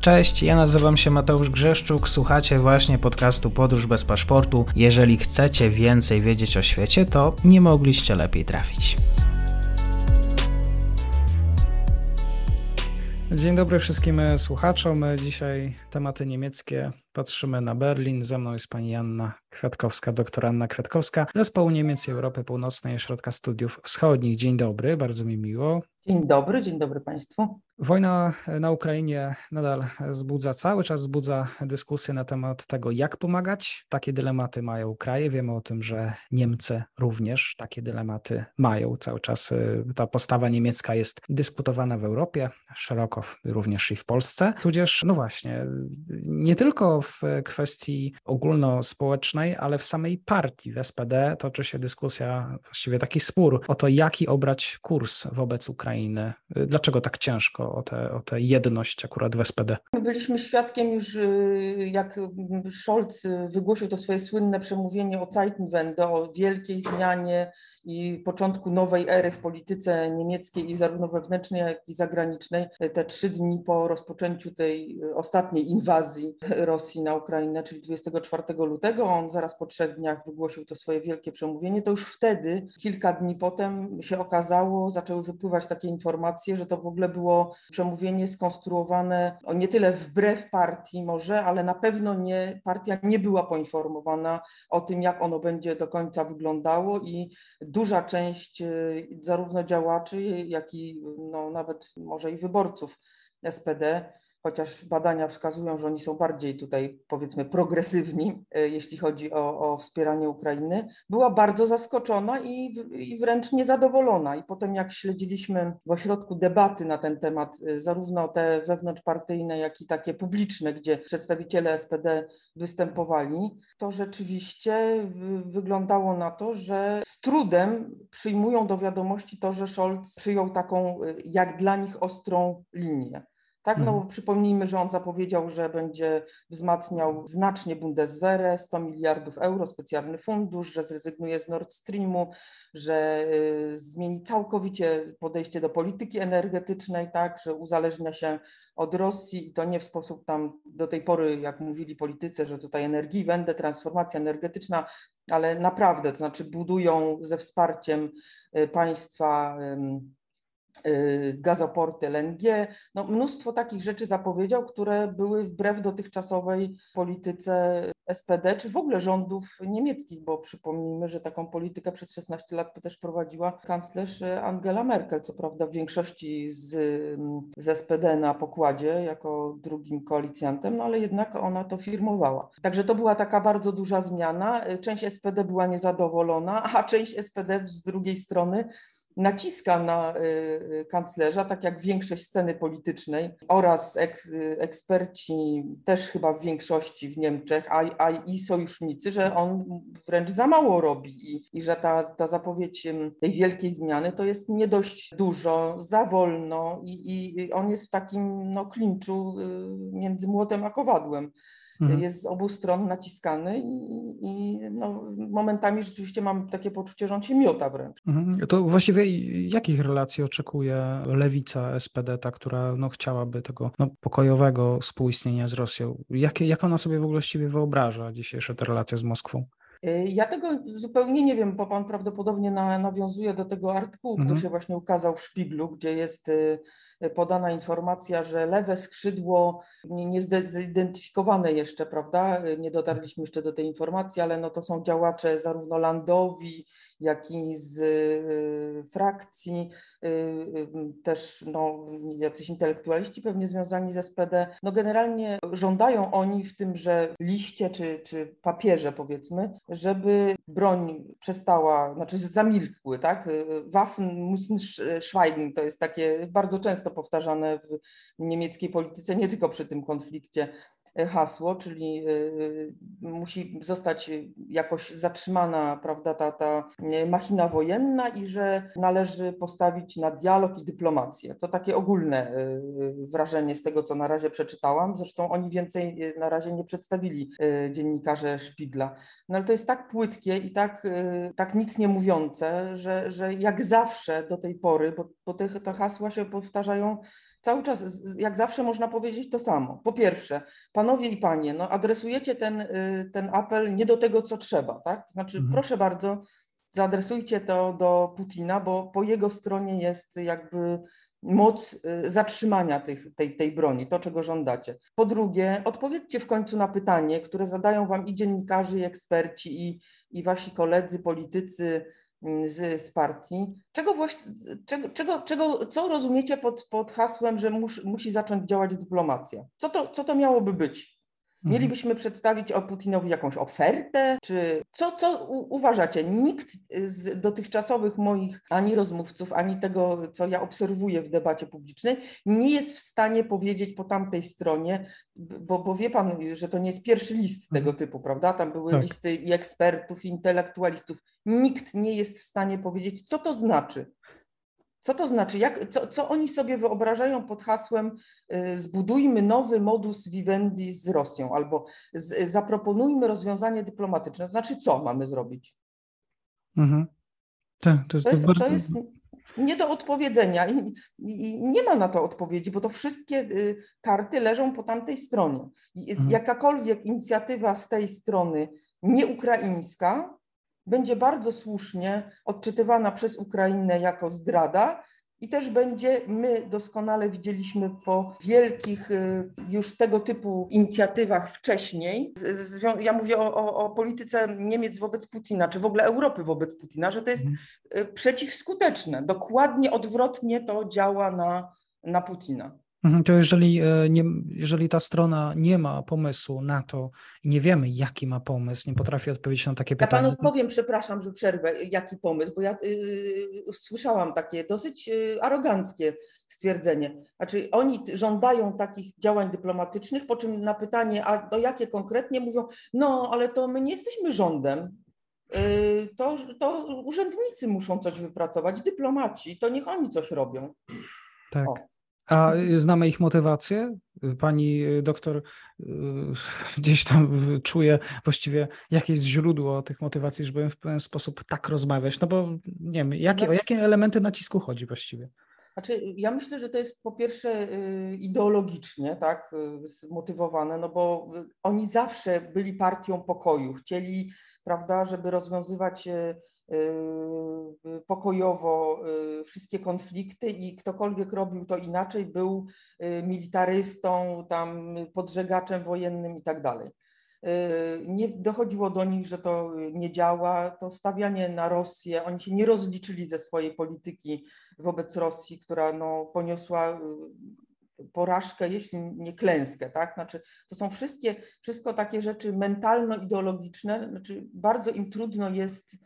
Cześć, ja nazywam się Mateusz Grzeszczuk, słuchacie właśnie podcastu Podróż bez paszportu. Jeżeli chcecie więcej wiedzieć o świecie, to nie mogliście lepiej trafić. Dzień dobry wszystkim słuchaczom. Dzisiaj tematy niemieckie. Patrzymy na Berlin. Ze mną jest pani Janna Kwiatkowska, doktor Anna Kwiatkowska, Zespołu Niemiec i Europy Północnej Ośrodka Studiów Wschodnich. Dzień dobry, bardzo mi miło. Dzień dobry, dzień dobry Państwu. Wojna na Ukrainie nadal wzbudza, cały czas wzbudza dyskusję na temat tego, jak pomagać. Takie dylematy mają kraje. Wiemy o tym, że Niemcy również takie dylematy mają. Cały czas y, ta postawa niemiecka jest dyskutowana w Europie, szeroko również i w Polsce. Tudzież, no właśnie, nie tylko w kwestii ogólnospołecznej, ale w samej partii w SPD toczy się dyskusja, właściwie taki spór o to, jaki obrać kurs wobec Ukrainy. Dlaczego tak ciężko o tę o te jedność akurat w SPD. Byliśmy świadkiem już, y, jak Scholz wygłosił to swoje słynne przemówienie o Zeitenwende, o wielkiej zmianie i początku nowej ery w polityce niemieckiej i zarówno wewnętrznej, jak i zagranicznej. Te trzy dni po rozpoczęciu tej ostatniej inwazji Rosji na Ukrainę, czyli 24 lutego, on zaraz po trzech dniach wygłosił to swoje wielkie przemówienie, to już wtedy, kilka dni potem się okazało, zaczęły wypływać takie informacje, że to w ogóle było przemówienie skonstruowane o nie tyle wbrew partii może, ale na pewno nie, partia nie była poinformowana o tym, jak ono będzie do końca wyglądało i duża część y, zarówno działaczy, jak i no, nawet może i wyborców SPD chociaż badania wskazują, że oni są bardziej tutaj, powiedzmy, progresywni, e, jeśli chodzi o, o wspieranie Ukrainy, była bardzo zaskoczona i, i wręcz niezadowolona. I potem, jak śledziliśmy w ośrodku debaty na ten temat, e, zarówno te wewnątrzpartyjne, jak i takie publiczne, gdzie przedstawiciele SPD występowali, to rzeczywiście wyglądało na to, że z trudem przyjmują do wiadomości to, że Scholz przyjął taką, e, jak dla nich, ostrą linię. Tak, no mhm. przypomnijmy, że on zapowiedział, że będzie wzmacniał znacznie Bundeswehrę, 100 miliardów euro, specjalny fundusz, że zrezygnuje z Nord Streamu, że y, zmieni całkowicie podejście do polityki energetycznej, tak, że uzależnia się od Rosji i to nie w sposób tam do tej pory, jak mówili politycy, że tutaj energii będę, transformacja energetyczna, ale naprawdę, to znaczy budują ze wsparciem y, państwa Y, gazoporty LNG, no mnóstwo takich rzeczy zapowiedział, które były wbrew dotychczasowej polityce SPD, czy w ogóle rządów niemieckich, bo przypomnijmy, że taką politykę przez 16 lat też prowadziła kanclerz Angela Merkel, co prawda w większości z, z SPD na pokładzie, jako drugim koalicjantem, no ale jednak ona to firmowała. Także to była taka bardzo duża zmiana. Część SPD była niezadowolona, a część SPD z drugiej strony naciska na y, y, kanclerza, tak jak większość sceny politycznej oraz eks, eksperci też chyba w większości w Niemczech, a, a i sojusznicy, że on wręcz za mało robi i, i że ta, ta zapowiedź tej wielkiej zmiany to jest nie dość dużo, za wolno i, i on jest w takim no, klinczu y, między młotem a kowadłem mhm. jest z obu stron naciskany i, i no, momentami rzeczywiście mam takie poczucie, że on się miota wręcz. Mhm. To właściwie jakich relacji oczekuje lewica SPD, ta, która no, chciałaby tego no, pokojowego współistnienia z Rosją? Jak, jak ona sobie w ogóle właściwie wyobraża dzisiejsze te relacje z Moskwą? Y, ja tego zupełnie nie wiem, bo pan prawdopodobnie na, nawiązuje do tego artykułu, mhm. który się właśnie ukazał w Szpiglu, gdzie jest y, podana informacja, że lewe skrzydło niezidentyfikowane jeszcze, prawda? Nie dotarliśmy jeszcze do tej informacji, ale no to są działacze zarówno landowi, jak i z y, frakcji, y, y, też no, jacyś intelektualiści pewnie związani z SPD. No generalnie żądają oni w tymże liście czy, czy papierze powiedzmy, żeby broń przestała, znaczy zamilkły, tak? Waffen müssen schweigen, to jest takie bardzo często powtarzane w niemieckiej polityce, nie tylko przy tym konflikcie hasło, czyli y, y, musi zostać jakoś zatrzymana prawda, ta, ta machina wojenna i że należy postawić na dialog i dyplomację. To takie ogólne y, wrażenie z tego, co na razie przeczytałam. Zresztą oni więcej na razie nie przedstawili dziennikarze Szpigla. No ale to jest tak płytkie i tak, tak nic nie mówiące, że, że jak zawsze do tej pory, bo, bo te, te hasła się powtarzają cały czas, jak zawsze można powiedzieć to samo. Po pierwsze, panowie i panie, no adresujecie ten, y, ten apel nie do tego, co trzeba, tak? Znaczy, mhm. proszę bardzo, zaadresujcie to do Putina, bo po jego stronie jest jakby moc y, zatrzymania tych, tej, tej broni, to czego żądacie. Po drugie, odpowiedzcie w końcu na pytanie, które zadają wam i dziennikarze, i eksperci, i, i wasi koledzy, politycy z, z partii. Czego, właśnie, czego, czego, czego, co rozumiecie pod, pod hasłem, że mus, musi zacząć działać dyplomacja? Co to, co to miałoby być? Mhm. Mielibyśmy przedstawić o Putinowi jakąś ofertę, czy co, co uważacie? Nikt z dotychczasowych moich ani rozmówców, ani tego, co ja obserwuję w debacie publicznej, nie jest w stanie powiedzieć po tamtej stronie, bo, bo wie pan, że to nie jest pierwszy list tego mhm. typu, prawda? Tam były tak. listy i ekspertów, i intelektualistów. Nikt nie jest w stanie powiedzieć, co to znaczy. Co to znaczy? Jak, co, co oni sobie wyobrażają pod hasłem y, zbudujmy nowy modus vivendi z Rosją albo z, zaproponujmy rozwiązanie dyplomatyczne? To znaczy, co mamy zrobić? Mhm. Tak, to, jest, to, jest, bardzo... to jest nie do odpowiedzenia i, i, nie ma na to odpowiedzi, bo to wszystkie y, karty leżą po tamtej stronie. Mhm. Jakakolwiek inicjatywa z tej strony nieukraińska będzie bardzo słusznie odczytywana przez Ukrainę jako zdrada i też będzie, my doskonale widzieliśmy po wielkich y, już tego typu inicjatywach wcześniej, ja mówię o, o, o, polityce Niemiec wobec Putina, czy w ogóle Europy wobec Putina, że to jest mhm. y, przeciwskuteczne. Dokładnie odwrotnie to działa na, na Putina. Mhm, to jeżeli, e, nie, jeżeli ta strona nie ma pomysłu na to i nie wiemy, jaki ma pomysł, nie potrafi odpowiedzieć na takie pytanie. Ja panu powiem, przepraszam, że przerwę, jaki pomysł, bo ja y, słyszałam takie dosyć y, aroganckie stwierdzenie. Znaczy, oni żądają takich działań dyplomatycznych, po czym na pytanie, a do jakie konkretnie mówią, no ale to my nie jesteśmy rządem. Y, to, to urzędnicy muszą coś wypracować, dyplomaci, to niech oni coś robią. Tak. O. A znamy ich motywację? Pani doktor y, gdzieś tam czuje właściwie, jakie jest źródło tych motywacji, żeby w pewien sposób tak rozmawiać? No bo nie wiem, jakie, o jakie elementy nacisku chodzi właściwie? Znaczy, ja myślę, że to jest po pierwsze y, ideologicznie tak, y, zmotywowane, no bo oni zawsze byli partią pokoju, chcieli, prawda, żeby rozwiązywać Y, pokojowo y, wszystkie konflikty i ktokolwiek robił to inaczej, był y, militarystą, tam podżegaczem wojennym i tak dalej. Nie dochodziło do nich, że to nie działa. To stawianie na Rosję, oni się nie rozliczyli ze swojej polityki wobec Rosji, która no, poniosła porażkę, jeśli nie klęskę, tak? Znaczy, to są wszystkie, wszystko takie rzeczy mentalno-ideologiczne, znaczy bardzo im trudno jest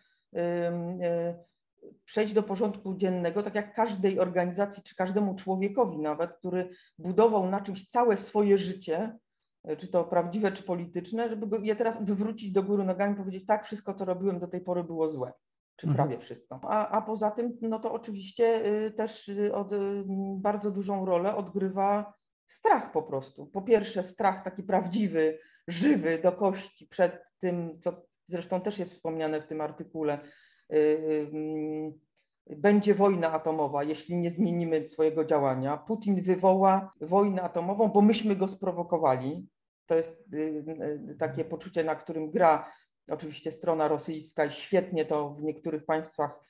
przejść do porządku dziennego, tak jak każdej organizacji czy każdemu człowiekowi nawet, który budował na czymś całe swoje życie, e, czy to prawdziwe, czy polityczne, żeby je teraz wywrócić do góry nogami i powiedzieć, tak, wszystko, co robiłem do tej pory było złe, czy mhm. prawie wszystko. A, a poza tym, no to oczywiście y, też y, od, y, bardzo dużą rolę odgrywa strach po prostu. Po pierwsze, strach taki prawdziwy, żywy do kości przed tym, co zresztą też jest wspomniane w tym artykule, y, y, będzie wojna atomowa, jeśli nie zmienimy swojego działania. Putin wywoła wojnę atomową, bo myśmy go sprowokowali. To jest y, takie poczucie, na którym gra oczywiście strona rosyjska i świetnie to w niektórych państwach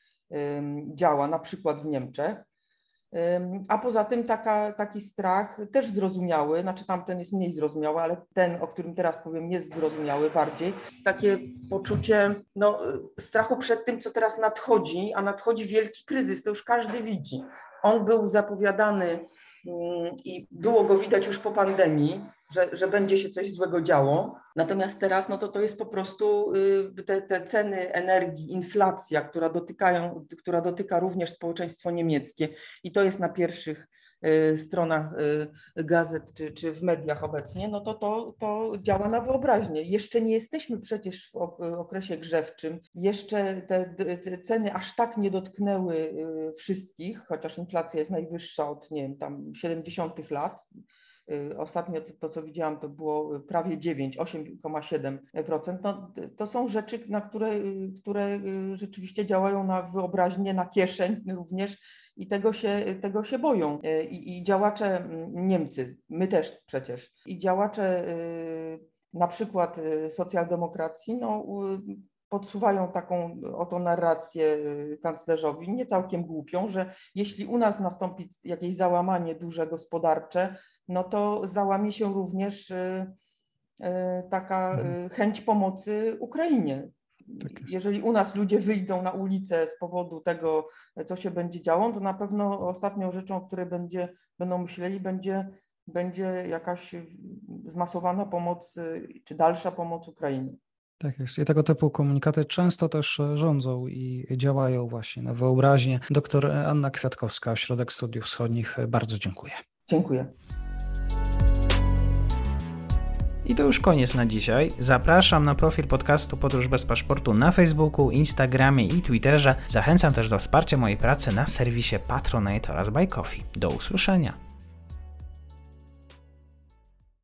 działa, na przykład w Niemczech. A poza tym taka, taki strach też zrozumiały, znaczy tamten jest mniej zrozumiały, ale ten, o którym teraz powiem, jest zrozumiały bardziej. Takie poczucie no, strachu przed tym, co teraz nadchodzi, a nadchodzi wielki kryzys, to już każdy widzi. On był zapowiadany Mm, i było go widać już po pandemii, że, że będzie się coś złego działo. Natomiast teraz no to, to jest po prostu y, te, te ceny energii, inflacja, która, dotykają, która dotyka również społeczeństwo niemieckie i to jest na pierwszych Y, stronach y, gazet czy, czy w mediach obecnie, no to, to to działa na wyobraźnię. Jeszcze nie jesteśmy przecież w okresie grzewczym, jeszcze te, te ceny aż tak nie dotknęły wszystkich, chociaż inflacja jest najwyższa od nie wiem, tam 70 lat ostatnio to, to, co widziałam, to było prawie 9, 8,7%. No, to są rzeczy, na które, które rzeczywiście działają na wyobraźnię, na kieszeń również i tego się, tego się boją. I, I działacze Niemcy, my też przecież, i działacze na przykład socjaldemokracji, no, podsuwają taką oto narrację y, kanclerzowi, nie całkiem głupią, że jeśli u nas nastąpi jakieś załamanie duże gospodarcze, no to załamie się również y, taka mhm. chęć pomocy Ukrainie. Tak Jeżeli u nas ludzie wyjdą na ulicę z powodu tego, co się będzie działo, to na pewno ostatnią rzeczą, o której będzie, będą myśleli, będzie, będzie jakaś zmasowana pomoc czy dalsza pomoc Ukrainie. Tak jest. I tego typu komunikaty często też e, rządzą i działają właśnie na wyobraźnię. Doktor Anna Kwiatkowska, Ośrodek Studiów Wschodnich, e, bardzo dziękuję. Dziękuję. I to już koniec na dzisiaj. Zapraszam na profil podcastu Podróż bez paszportu na Facebooku, Instagramie i Twitterze. Zachęcam też do wsparcia mojej pracy na serwisie Patronite oraz Buy Coffee. Do usłyszenia.